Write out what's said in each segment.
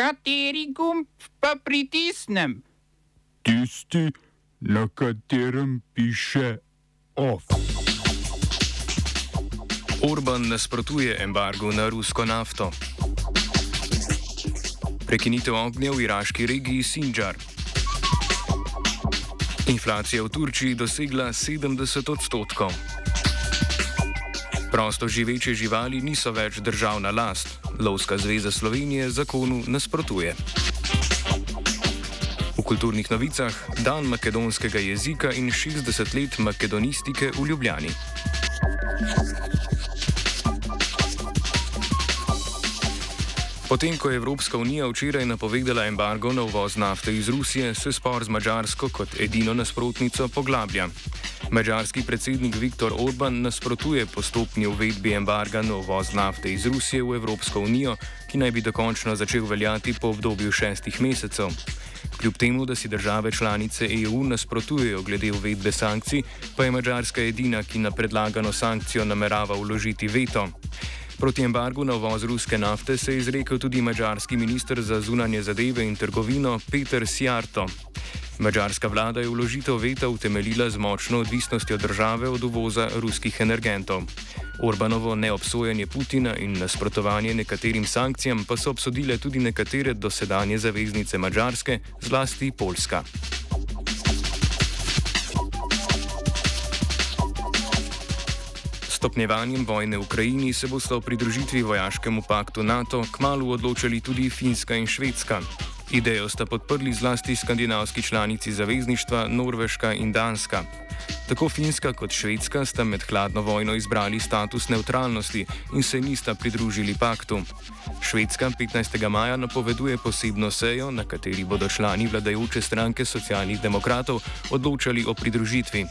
Kateri gumb pa pritisnem? Tisti, na katerem piše OF. Orban nasprotuje embargu na rusko nafto. Prekinitev ognja v iraški regiji Sinjar. Inflacija v Turčiji dosegla 70 odstotkov. Prosto živeče živali niso več državna last. Lovska zveza Slovenije zakonu nasprotuje. V kulturnih novicah dan makedonskega jezika in 60 let makedonistike v Ljubljani. Potem, ko je Evropska unija včeraj napovedala embargo na uvoz nafte iz Rusije, se spor z Mačarsko kot edino nasprotnico poglablja. Mačarski predsednik Viktor Orban nasprotuje postopni uvedbi embarga na uvoz nafte iz Rusije v Evropsko unijo, ki naj bi dokončno začel veljati po obdobju šestih mesecev. Kljub temu, da si države članice EU nasprotujejo glede uvedbe sankcij, pa je Mačarska edina, ki na predlagano sankcijo namerava vložiti veto. Proti embargu na uvoz ruske nafte se je izrekel tudi mačarski minister za zunanje zadeve in trgovino Peter Sjarto. Mačarska vlada je vložitev veta utemeljila z močno odvisnostjo države od uvoza ruskih energentov. Orbanovo neobsojanje Putina in nasprotovanje nekaterim sankcijam pa so obsodile tudi nekatere dosedanje zaveznice Mačarske, zlasti Poljska. stopnjevanjem vojne v Ukrajini se bosta o pridružitvi vojaškemu paktu NATO kmalo odločili tudi Finska in Švedska. Idejo sta podprli zlasti skandinavski članici zavezništva Norveška in Danska. Tako Finska kot Švedska sta med hladno vojno izbrali status neutralnosti in se nista pridružili paktu. Švedska 15. maja napoveduje posebno sejo, na kateri bodo člani vladajoče stranke socialnih demokratov odločali o pridružitvi.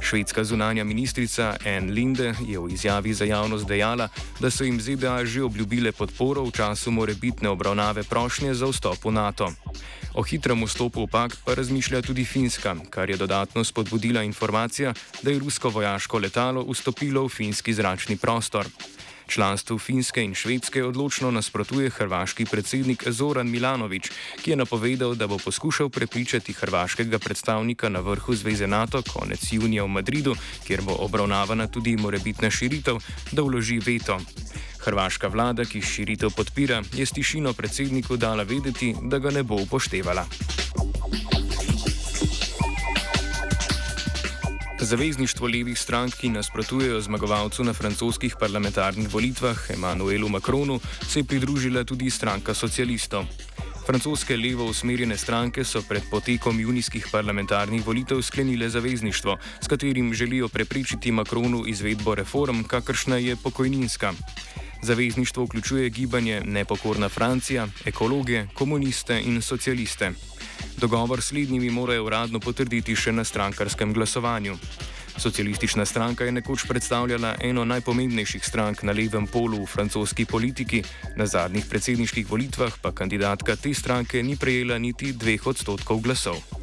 Švedska zunanja ministrica Anne Linde je v izjavi za javnost dejala, da so jim ZDA že obljubile podporo v času morebitne obravnave prošnje za vstop v NATO. O hitrem vstopu v pakt pa razmišlja tudi Finska, kar je dodatno spodbudila informacija, da je rusko vojaško letalo vstopilo v finski zračni prostor. Članstvu Finske in Švedske odločno nasprotuje hrvaški predsednik Zoran Milanovič, ki je napovedal, da bo poskušal prepričati hrvaškega predstavnika na vrhu Zveze NATO konec junija v Madridu, kjer bo obravnavana tudi morebitna širitev, da vloži veto. Hrvaška vlada, ki širitev podpira, je s tišino predsedniku dala vedeti, da ga ne bo upoštevala. Zavezništvo levih strank, ki nasprotujejo zmagovalcu na francoskih parlamentarnih volitvah Emmanuelu Macronu, se je pridružila tudi stranka socialistov. Francoske levo usmerjene stranke so pred potekom junijskih parlamentarnih volitev sklenile zavezništvo, s katerim želijo preprečiti Macronu izvedbo reform, kakršna je pokojninska. Zavezništvo vključuje gibanje Nepokorna Francija, ekologe, komuniste in socialiste. Dogovor s slednjimi morajo uradno potrditi še na strankarskem glasovanju. Socialistična stranka je nekoč predstavljala eno najpomembnejših strank na levem polu v francoski politiki, na zadnjih predsedniških volitvah pa kandidatka te stranke ni prejela niti dveh odstotkov glasov.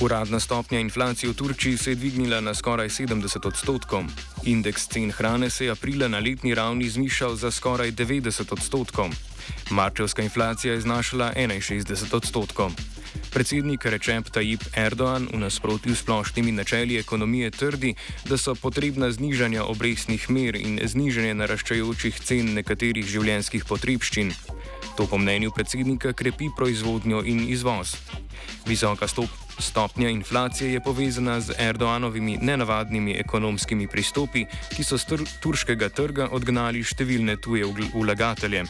Uradna stopnja inflacije v Turčiji se je dvignila na skoraj 70 odstotkov. Indeks cen hrane se je aprila na letni ravni zmišal za skoraj 90 odstotkov. Marčevska inflacija je znašala 61 odstotkov. Predsednik Recep Tayyip Erdoğan v nasprotju s splošnimi načeli ekonomije trdi, da so potrebna znižanja obrestnih mer in znižanje naraščajočih cen nekaterih življenjskih potrebščin. To po mnenju predsednika krepi proizvodnjo in izvoz. Visoka stopnja Stopnja inflacije je povezana z Erdoanovimi nenavadnimi ekonomskimi pristopi, ki so z turškega trga odgnali številne tuje vlagatelje.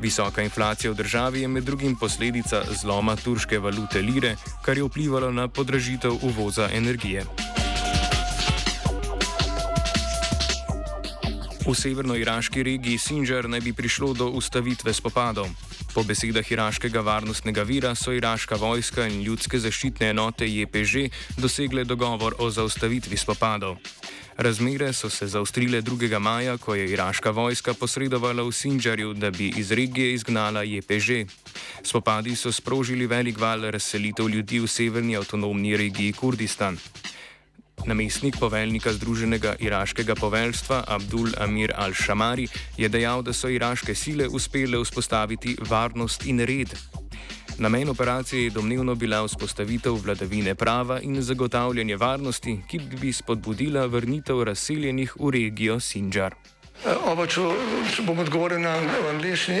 Visoka inflacija v državi je med drugim posledica zloma turške valute lire, kar je vplivalo na podražitev uvoza energije. V severno-iraški regiji Sinjar naj bi prišlo do ustavitve spopadov. Po besedah iraškega varnostnega vira so iraška vojska in ljudske zaščitne enote JPŽ dosegle dogovor o zaustavitvi spopadov. Razmere so se zaustrile 2. maja, ko je iraška vojska posredovala v Sinjarju, da bi iz regije izgnala JPŽ. Spopadi so sprožili velik val razselitev ljudi v severni avtonomni regiji Kurdistan. Namestnik poveljnika Združenega iraškega poveljstva Abdul Amir al-Shamari je dejal, da so iraške sile uspele vzpostaviti varnost in red. Namen operacije je domnevno bila vzpostavitev vladavine prava in zagotavljanje varnosti, ki bi spodbudila vrnitev razseljenih v regijo Sinjar. Uh, oba, če, bom odgovoril na angliški.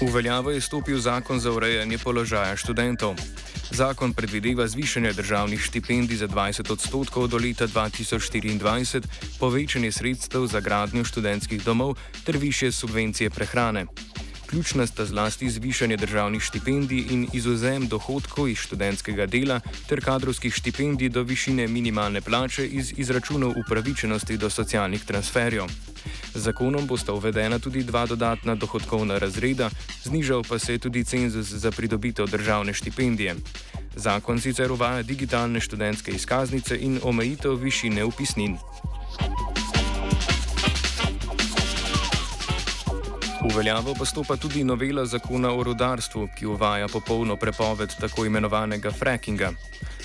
V veljavo je stopil zakon za urejanje položaja študentov. Zakon predvideva zvišanje državnih štipendij za 20 odstotkov do leta 2024, povečanje sredstev za gradnjo študentskih domov ter više subvencije prehrane. Ključna sta zlasti zvišanje državnih štipendij in izuzem dohodkov iz študentskega dela ter kadrovskih štipendij do višine minimalne plače iz izračunov upravičenosti do socialnih transferjev. Z zakonom bosta uvedena tudi dva dodatna dohodkovna razreda, znižal pa se je tudi cenzus za pridobitev državne štipendije. Zakon sicer uvaja digitalne študentske izkaznice in omejitev višine upisnin. V veljavo pa stopa tudi novela zakona o rodarstvu, ki uvaja popolno prepoved tako imenovanega frackinga.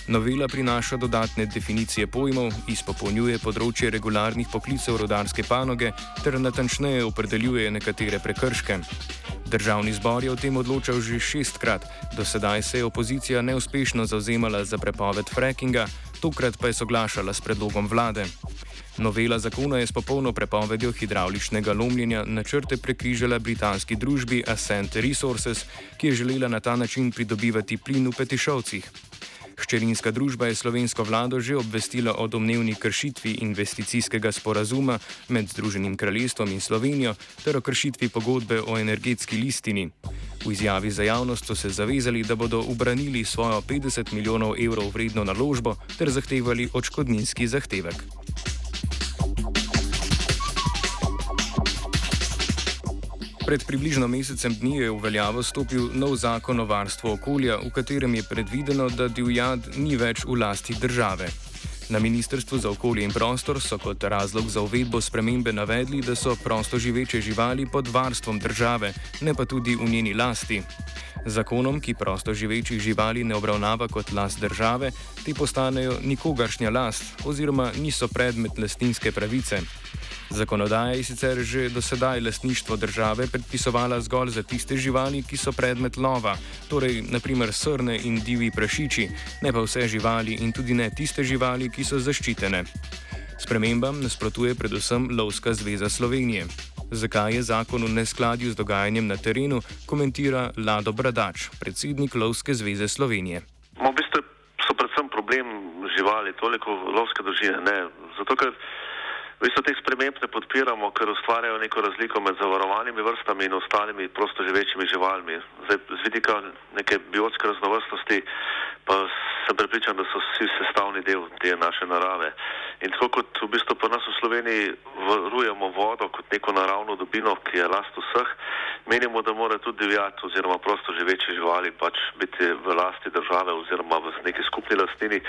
Novela prinaša dodatne definicije pojmov, izpopolnjuje področje regularnih poklicev rodarske panoge ter natančneje opredeljuje nekatere prekrške. Državni zbor je o tem odločal že šestkrat, do sedaj se je opozicija neuspešno zauzemala za prepoved frackinga, tokrat pa je soglašala s predlogom vlade. Novela zakona je s popolno prepovedjo hidravličnega lomljenja načrte prekrižala britanski družbi Ascent Resources, ki je želela na ta način pridobivati plin v Petišovcih. Hčerinska družba je slovensko vlado že obvestila o domnevni kršitvi investicijskega sporazuma med Združenim kraljestvom in Slovenijo ter o kršitvi pogodbe o energetski listini. V izjavi za javnost so se zavezali, da bodo obranili svojo 50 milijonov evrov vredno naložbo ter zahtevali odškodninski zahtevek. Pred približno mesecem dni je v veljavo stopil nov zakon o varstvu okolja, v katerem je predvideno, da divjad ni več v lasti države. Na Ministrstvu za okolje in prostor so kot razlog za uvedbo spremembe navedli, da so prosto živeče živali pod varstvom države, ne pa tudi v njeni lasti. Zakonom, ki prosto živečih živali ne obravnava kot last države, te postanejo nikogaršnja last oziroma niso predmet lastninske pravice. Zakonodaja je sicer že do sedaj lastništvo države predpisovala zgolj za tiste živali, ki so predmet lova, torej naprimer srne in divji prašiči, ne pa vse živali in tudi ne tiste živali, ki so zaščitene. Spremembam nasprotuje predvsem Lovska zveza Slovenije. Zakaj je zakon v neskladju z dogajanjem na terenu, komentira Lado Bradač, predsednik Lovske zveze Slovenije. No, v bistvu so predvsem problem živali, toliko lovske družine. Ne, zato, ker V bistvu teh sprememb ne podpiramo, ker ustvarjajo neko razliko med zavarovanimi vrstami in ostalimi prostoživečimi živalmi. Zdaj, z vidika neke biotske raznovrstnosti pa sem prepričan, da so vsi sestavni del te naše narave. In tako kot v bistvu pa nas v Sloveniji varujemo vodo kot neko naravno dobino, ki je last vseh, menimo, da mora tudi divjati oziroma prostoživeči živali pač biti v lasti države oziroma v neki skupni lastnini,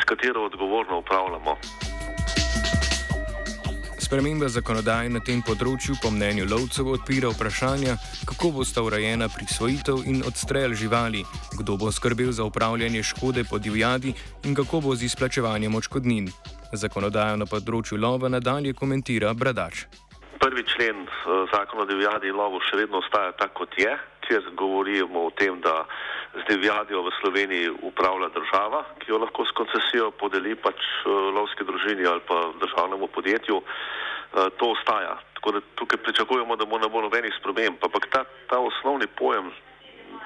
s katero odgovorno upravljamo. Sprememba zakonodaje na tem področju, po mnenju lovcev, odpira vprašanja, kako bo sta urejena prisvojitev in odstrel živali, kdo bo skrbel za upravljanje škode po divjadi in kako bo z izplačevanjem očkodnin. Zakonodajo na področju lova nadalje komentira Bradač. Prvi člen eh, zakona o divjadi in lovu še vedno ostaja tako, kot je, kjer govorimo o tem, da z divjadjo v Sloveniji upravlja država, ki jo lahko s koncesijo podeli pač uh, lovski družini ali pa državnemu podjetju. Uh, to ostaja. Tako da tukaj pričakujemo, da bo ne bo nobenih sprememb. Ampak ta, ta osnovni pojem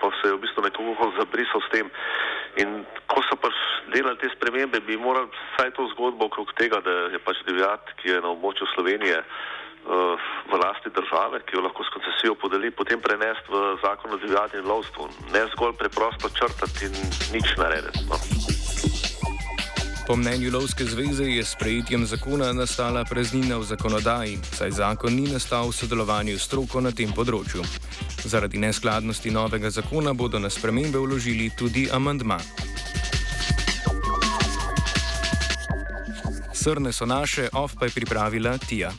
pa se je v bistvu nekoliko zabrisal s tem. In ko so pač delali te spremembe, bi morali vsaj to zgodbo okrog tega, da je pač divjad, ki je na območju Slovenije, uh, v lasti države, ki jo lahko s koncesijo podeli, potem prenesti v zakon o divjadi in lovstvu. Ne zgolj preprosto črtati in nič narediti. No. Po mnenju Lovske zveze je s prejetjem zakona nastala praznina v zakonodaji, saj zakon ni nastal v sodelovanju s stroko na tem področju. Zaradi neskladnosti novega zakona bodo na spremembe vložili tudi amandma. Srne so naše, off pa je pripravila Tija.